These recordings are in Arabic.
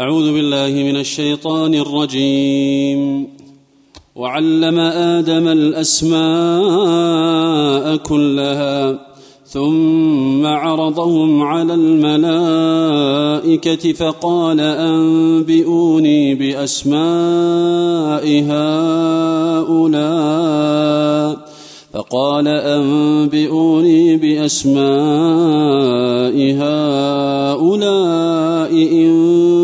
أعوذ بالله من الشيطان الرجيم. وعلم آدم الأسماء كلها ثم عرضهم على الملائكة فقال أنبئوني بأسماء هؤلاء. فقال أنبئوني بأسماء هؤلاء إن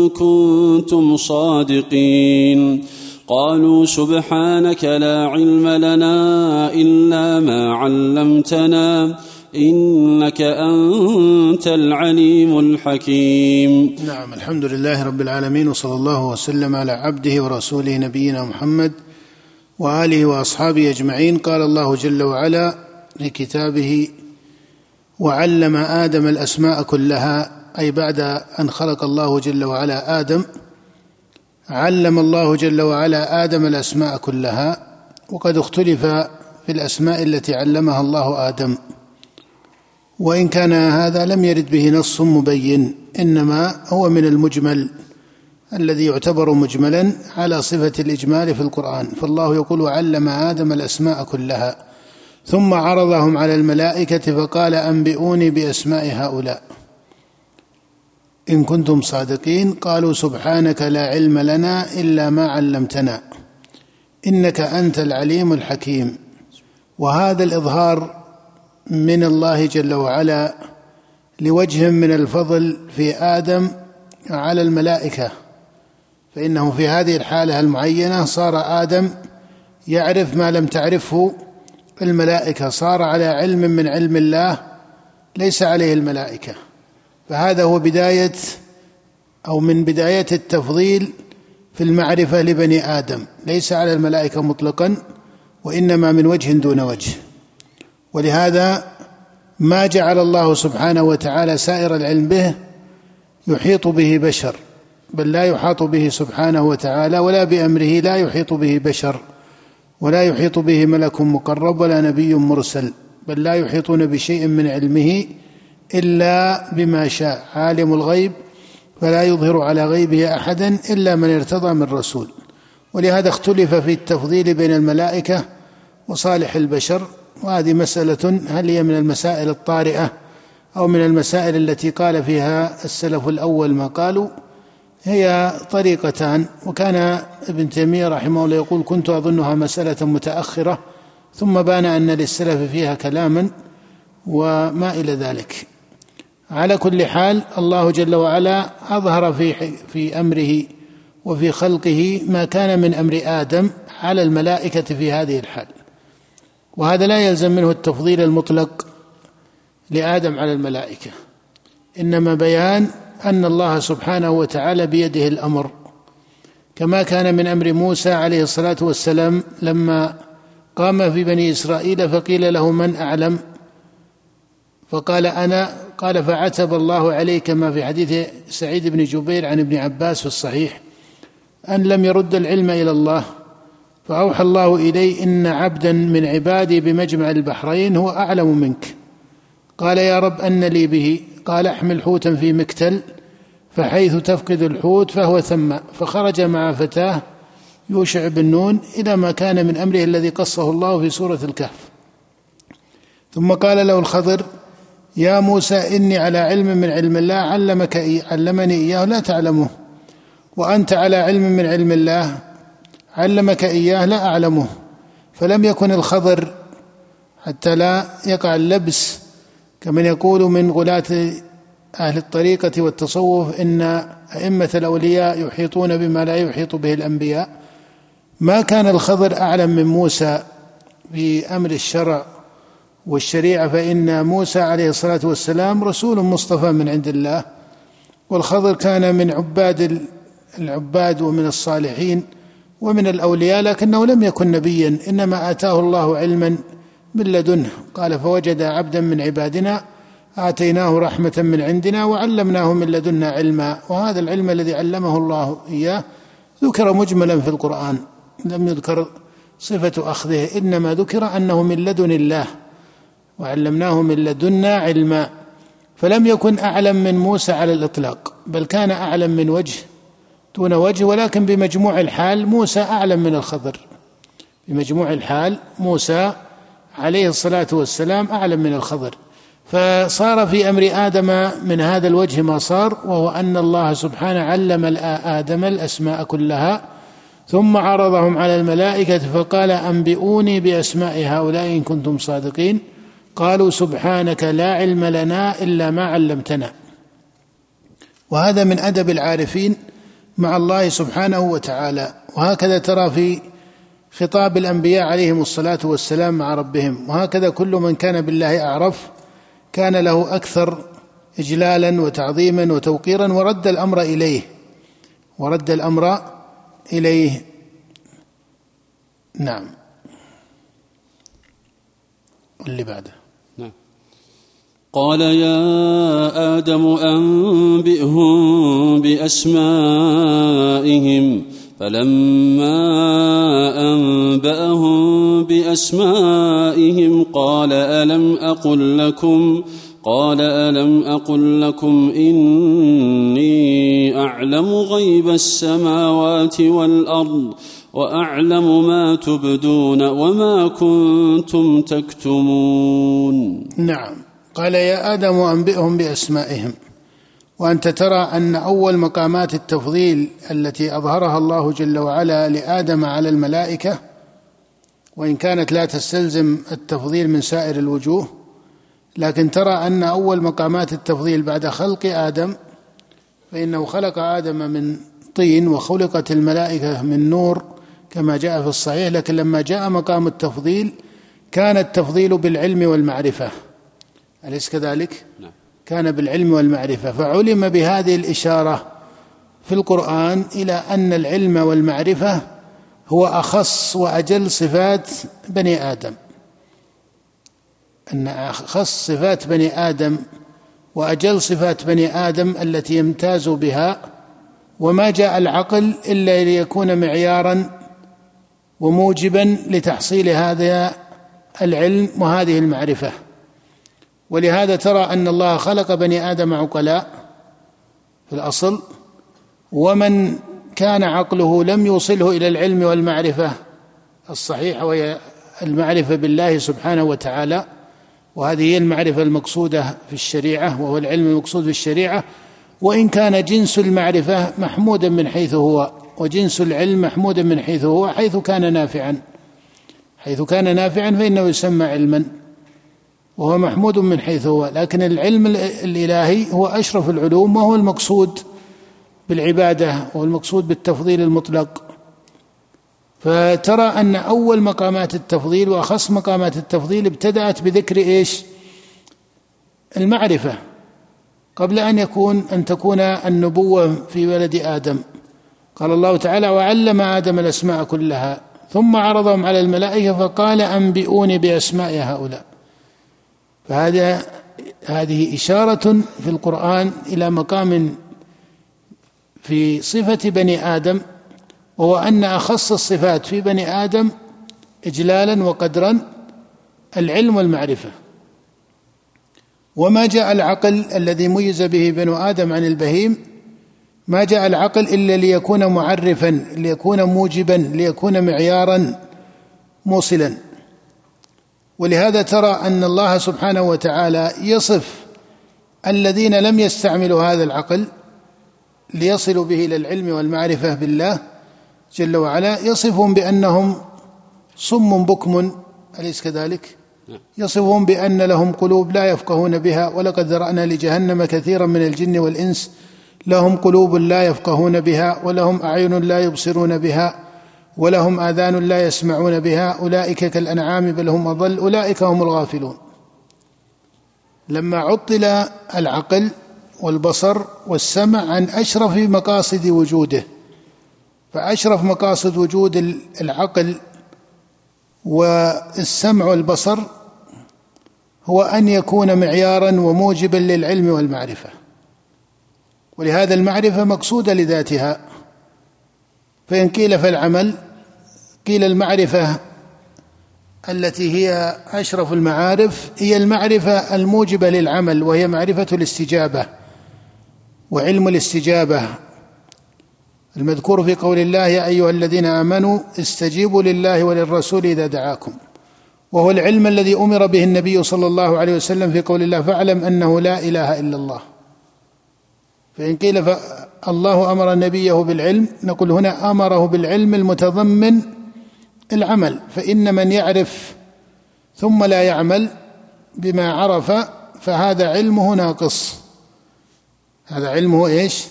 كنتم صادقين. قالوا سبحانك لا علم لنا إلا ما علمتنا إنك أنت العليم الحكيم. نعم الحمد لله رب العالمين وصلى الله وسلم على عبده ورسوله نبينا محمد وآله وأصحابه أجمعين. قال الله جل وعلا في كتابه وعلم آدم الأسماء كلها أي بعد أن خلق الله جل وعلا آدم علم الله جل وعلا آدم الأسماء كلها وقد اختلف في الأسماء التي علمها الله آدم. وإن كان هذا لم يرد به نص مبين إنما هو من المجمل الذي يعتبر مجملا على صفة الإجمال في القرآن. فالله يقول وعلم آدم الأسماء كلها. ثم عرضهم على الملائكة فقال أنبئوني بأسماء هؤلاء. إن كنتم صادقين قالوا سبحانك لا علم لنا إلا ما علمتنا إنك أنت العليم الحكيم. وهذا الإظهار من الله جل وعلا لوجه من الفضل في آدم على الملائكة. فإنه في هذه الحالة المعينة صار آدم يعرف ما لم تعرفه الملائكة صار على علم من علم الله ليس عليه الملائكة. فهذا هو بداية أو من بداية التفضيل في المعرفة لبني آدم. ليس على الملائكة مطلقا وإنما من وجه دون وجه. ولهذا ما جعل الله سبحانه وتعالى سائر العلم به يحيط به بشر بل لا يحاط به سبحانه وتعالى ولا بأمره لا يحيط به بشر ولا يحيط به ملك مقرب ولا نبي مرسل بل لا يحيطون بشيء من علمه إلا بما شاء. عالم الغيب فلا يظهر على غيبه أحدا إلا من ارتضى من رسول. ولهذا اختلف في التفضيل بين الملائكة وصالح البشر. وهذه مسألة هل هي من المسائل الطارئة أو من المسائل التي قال فيها السلف الأول ما قالوا؟ هي طريقتان. وكان ابن تيمية رحمه الله يقول كنت أظنها مسألة متأخرة ثم بان أن للسلف فيها كلاما وما إلى ذلك. على كل حال الله جل وعلا أظهر في في أمره وفي خلقه ما كان من أمر آدم على الملائكة في هذه الحال. وهذا لا يلزم منه التفضيل المطلق لآدم على الملائكة. إنما بيان أن الله سبحانه وتعالى بيده الأمر كما كان من أمر موسى عليه الصلاة والسلام لما قام في بني إسرائيل فقيل له من أعلم؟ فقال أنا قال فعتب الله عليه كما في حديث سعيد بن جبير عن ابن عباس في الصحيح أن لم يرد العلم إلى الله فأوحى الله إليه إن عبدا من عبادي بمجمع البحرين هو أعلم منك. قال يا رب أن لي به. قال أحمل حوتا في مكتل فحيث تفقد الحوت فهو ثم فخرج مع فتاة يوشع بن نون إلى ما كان من أمره الذي قصه الله في سورة الكهف. ثم قال له الخضر يا موسى إني على علم من علم الله علمك إيه علمني إياه لا تعلمه. وأنت على علم من علم الله علمك إياه لا أعلمه. فلم يكن الخضر حتى لا يقع اللبس كمن يقول من غلاة أهل الطريقة والتصوف إن أئمة الأولياء يحيطون بما لا يحيط به الأنبياء. ما كان الخضر أعلم من موسى في أمر الشرع والشريعة فإن موسى عليه الصلاة والسلام رسول مصطفى من عند الله والخضر كان من عباد العباد ومن الصالحين ومن الأولياء لكنه لم يكن نبيا إنما آتاه الله علما من لدنه. قال فوجد عبدا من عبادنا آتيناه رحمة من عندنا وعلمناه من لدنا علما. وهذا العلم الذي علمه الله إياه ذكر مجملا في القرآن لم يذكر صفة أخذه إنما ذكر أنه من لدن الله. وعلمناه من لدنا علما فلم يكن أعلم من موسى على الإطلاق بل كان أعلم من وجه دون وجه ولكن بمجموع الحال موسى أعلم من الخضر. بمجموع الحال موسى عليه الصلاة والسلام أعلم من الخضر. فصار في أمر آدم من هذا الوجه ما صار وهو أن الله سبحانه علم آدم الأسماء كلها ثم عرضهم على الملائكة فقال أنبئوني بأسماء هؤلاء إن كنتم صادقين. قالوا سبحانك لا علم لنا إلا ما علمتنا. وهذا من أدب العارفين مع الله سبحانه وتعالى. وهكذا ترى في خطاب الأنبياء عليهم الصلاة والسلام مع ربهم. وهكذا كل من كان بالله أعرف كان له أكثر اجلالا وتعظيما وتوقيرا ورد الأمر إليه. ورد الأمر إليه. نعم. اللي بعده. قال يا آدم أنبئهم بأسمائهم. فلما أنبأهم بأسمائهم قال ألم أقل لكم قال ألم أقل لكم إني أعلم غيب السماوات والأرض وأعلم ما تبدون وما كنتم تكتمون. نعم. قال يا آدم أنبئهم بأسمائهم وأنت ترى أن أول مقامات التفضيل التي أظهرها الله جل وعلا لآدم على الملائكة وإن كانت لا تستلزم التفضيل من سائر الوجوه لكن ترى أن أول مقامات التفضيل بعد خلق آدم فإنه خلق آدم من طين وخلقت الملائكة من نور كما جاء في الصحيح لكن لما جاء مقام التفضيل كان التفضيل بالعلم والمعرفة. أليس كذلك؟ نعم. كان بالعلم والمعرفة فعلم بهذه الإشارة في القرآن إلى أن العلم والمعرفة هو أخص وأجل صفات بني آدم. أن أخص صفات بني آدم وأجل صفات بني آدم التي يمتاز بها وما جاء العقل إلا ليكون معيارا وموجبا لتحصيل هذا العلم وهذه المعرفة. ولهذا ترى أن الله خلق بني آدم عقلاء في الأصل ومن كان عقله لم يوصله إلى العلم والمعرفة الصحيحة وهي المعرفة بالله سبحانه وتعالى وهذه هي المعرفة المقصودة في الشريعة وهو العلم المقصود في الشريعة. وإن كان جنس المعرفة محمودا من حيث هو وجنس العلم محمودا من حيث هو حيث كان نافعا حيث كان نافعا فإنه يسمى علما. وهو محمود من حيث هو. لكن العلم الإلهي هو أشرف العلوم وهو المقصود بالعبادة والمقصود بالتفضيل المطلق. فترى أن أول مقامات التفضيل وأخص مقامات التفضيل ابتدأت بذكر إيش؟ المعرفة. قبل أن يكون أن تكون النبوة في ولد آدم. قال الله تعالى وعلم آدم الأسماء كلها ثم عرضهم على الملائكة فقال أنبئوني بأسماء هؤلاء. فهذا هذه إشارة في القرآن إلى مقام في صفة بني آدم وهو أن أخص الصفات في بني آدم إجلالا وقدرا العلم والمعرفة. وما جاء العقل الذي ميز به بنو آدم عن البهيم ما جاء العقل إلا ليكون معرفا ليكون موجبا ليكون معيارا موصلا. ولهذا ترى أن الله سبحانه وتعالى يصف الذين لم يستعملوا هذا العقل ليصلوا به إلى العلم والمعرفة بالله جل وعلا. يصفهم بأنهم صم بكم أليس كذلك؟ يصفهم بأن لهم قلوب لا يفقهون بها. ولقد ذرأنا لجهنم كثيرا من الجن والإنس لهم قلوب لا يفقهون بها ولهم أعين لا يبصرون بها. ولهم آذان لا يسمعون بها. أولئك كالأنعام بل هم أضل. أولئك هم الغافلون. لما عطل العقل والبصر والسمع عن أشرف مقاصد وجوده فأشرف مقاصد وجود العقل والسمع والبصر هو أن يكون معيارا وموجبا للعلم والمعرفة. ولهذا المعرفة مقصودة لذاتها. فإن قيل فالعمل قيل المعرفة التي هي أشرف المعارف هي المعرفة الموجبة للعمل وهي معرفة الاستجابة وعلم الاستجابة. المذكور في قول الله يا أيها الذين آمنوا استجيبوا لله وللرسول إذا دعاكم. وهو العلم الذي أمر به النبي صلى الله عليه وسلم في قول الله فاعلم أنه لا إله إلا الله. فإن قيل الله أمر نبيه بالعلم نقول هنا أمره بالعلم المتضمن العمل فإن من يعرف ثم لا يعمل بما عرف فهذا علمه ناقص. هذا علمه إيش؟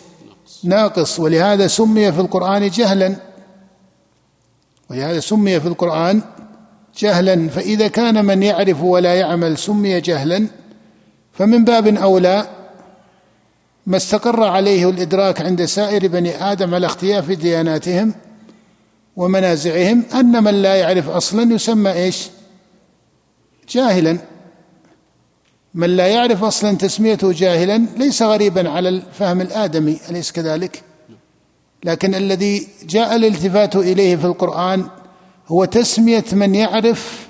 ناقص. ولهذا سمي في القرآن جهلا. ولهذا سمي في القرآن جهلا. فإذا كان من يعرف ولا يعمل سمي جهلا. فمن باب أولى ما استقر عليه الإدراك عند سائر بني آدم على اختلاف دياناتهم ومنازعهم أن من لا يعرف أصلا يسمى إيش؟ جاهلا. من لا يعرف أصلا تسميته جاهلا ليس غريبا على الفهم الآدمي أليس كذلك؟ لكن الذي جاء الالتفات إليه في القرآن هو تسمية من يعرف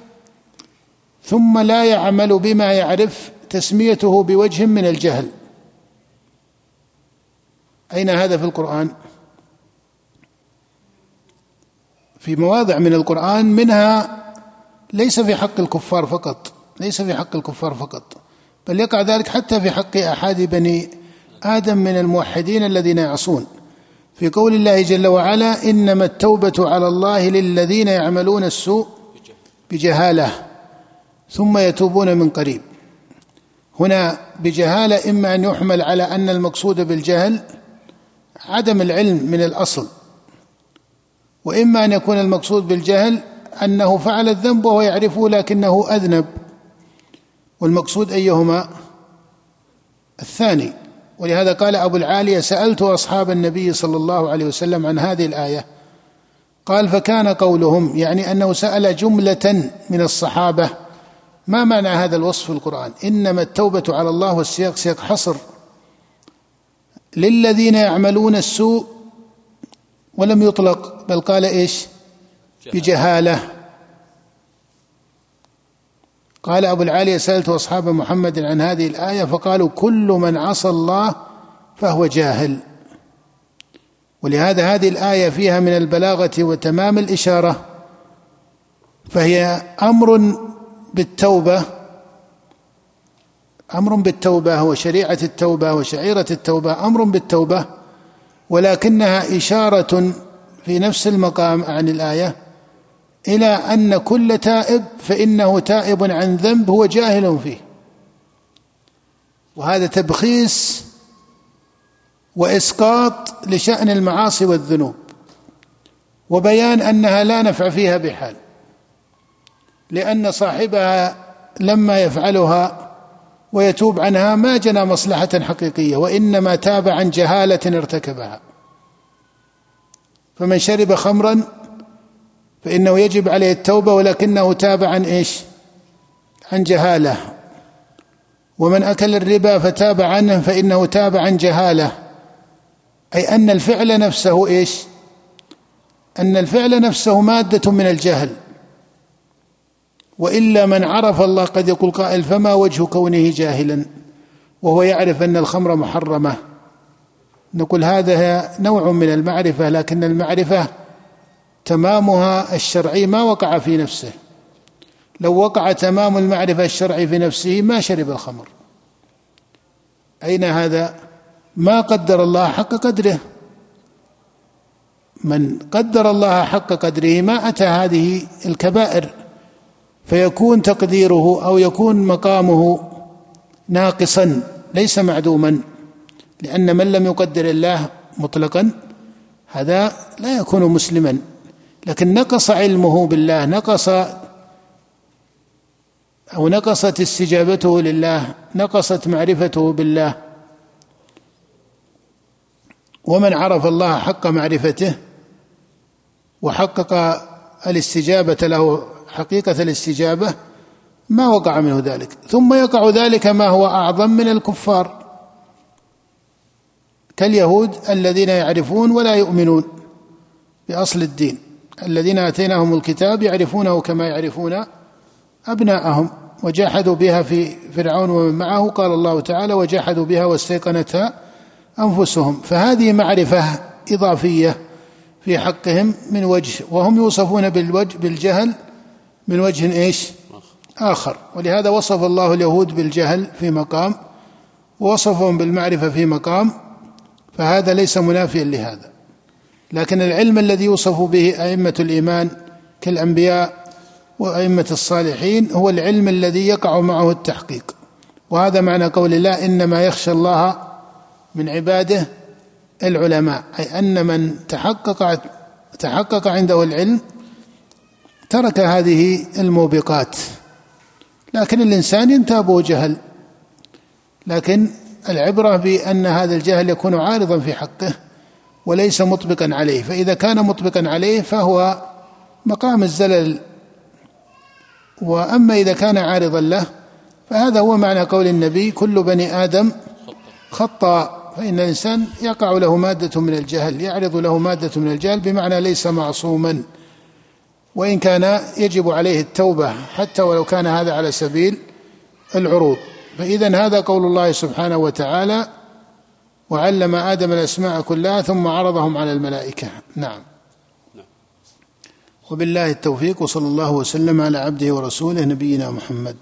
ثم لا يعمل بما يعرف تسميته بوجه من الجهل. أين هذا في القرآن؟ في مواضع من القرآن منها ليس في حق الكفار فقط ليس في حق الكفار فقط بل يقع ذلك حتى في حق أحد بني آدم من الموحدين الذين يعصون. في قول الله جل وعلا إنما التوبة على الله للذين يعملون السوء بجهالة ثم يتوبون من قريب. هنا بجهالة إما أن يحمل على أن المقصود بالجهل عدم العلم من الأصل. وإما أن يكون المقصود بالجهل أنه فعل الذنب وهو يعرفه لكنه أذنب. والمقصود أيهما؟ الثاني. ولهذا قال أبو العالية سألت أصحاب النبي صلى الله عليه وسلم عن هذه الآية. قال فكان قولهم يعني أنه سأل جملة من الصحابة. ما معنى هذا الوصف في القرآن؟ إنما التوبة على الله والسياق سياق حصر. للذين يعملون السوء ولم يطلق بل قال إيش؟ بجهالة. قال أبو العالية سألت أصحاب محمد عن هذه الآية فقالوا كل من عصى الله فهو جاهل. ولهذا هذه الآية فيها من البلاغة وتمام الإشارة فهي أمر بالتوبة أمر بالتوبة وشريعة التوبة وشعيرة التوبة أمر بالتوبة ولكنها إشارة في نفس المقام عن الآية إلى أن كل تائب فإنه تائب عن ذنب هو جاهل فيه. وهذا تبخيس وإسقاط لشأن المعاصي والذنوب وبيان أنها لا نفع فيها بحال لأن صاحبها لما يفعلها ويتوب عنها ما جنى مصلحة حقيقية وإنما تاب عن جهالة ارتكبها. فمن شرب خمرا فإنه يجب عليه التوبة ولكنه تاب عن إيش؟ عن جهالة. ومن أكل الربا فتاب عنه فإنه تاب عن جهالة. أي أن الفعل نفسه إيش؟ أن الفعل نفسه مادة من الجهل. وإلا من عرف الله قد يقول قائل فما وجه كونه جاهلا؟ وهو يعرف أن الخمر محرمة. نقول هذا نوع من المعرفة لكن المعرفة تمامها الشرعي ما وقع في نفسه. لو وقع تمام المعرفة الشرعي في نفسه ما شرب الخمر. أين هذا؟ ما قدر الله حق قدره. من قدر الله حق قدره ما أتى هذه الكبائر. فيكون تقديره أو يكون مقامه ناقصا ليس معدوما لأن من لم يقدر الله مطلقا هذا لا يكون مسلما. لكن نقص علمه بالله نقص أو نقصت استجابته لله نقصت معرفته بالله. ومن عرف الله حق معرفته وحقق الاستجابة له حقيقة الاستجابة ما وقع منه ذلك. ثم يقع ذلك ما هو أعظم من الكفار. كاليهود الذين يعرفون ولا يؤمنون بأصل الدين. الذين آتيناهم الكتاب يعرفونه كما يعرفون أبناءهم. وجاحدوا بها في فرعون ومن معه قال الله تعالى وجاحدوا بها واستيقنتها أنفسهم. فهذه معرفة إضافية في حقهم من وجه وهم يوصفون بالوجه بالجهل من وجه إيش؟ آخر. ولهذا وصف الله اليهود بالجهل في مقام ووصفهم بالمعرفة في مقام فهذا ليس منافيا لهذا. لكن العلم الذي يوصف به أئمة الإيمان كالأنبياء وأئمة الصالحين هو العلم الذي يقع معه التحقيق. وهذا معنى قول الله إنما يخشى الله من عباده العلماء أي أن من تحقق تحقق عنده العلم ترك هذه الموبقات. لكن الإنسان ينتابه جهل لكن العبرة بأن هذا الجهل يكون عارضا في حقه وليس مطبقا عليه. فإذا كان مطبقا عليه فهو مقام الزلل. وأما إذا كان عارضا له فهذا هو معنى قول النبي كل بني آدم خطأ فإن الإنسان يقع له مادة من الجهل يعرض له مادة من الجهل بمعنى ليس معصوما. وإن كان يجب عليه التوبة حتى ولو كان هذا على سبيل العروض. فإذا هذا قول الله سبحانه وتعالى وعلم آدم الأسماء كلها ثم عرضهم على الملائكة. نعم. وبالله التوفيق وصلى الله وسلم على عبده ورسوله نبينا محمد.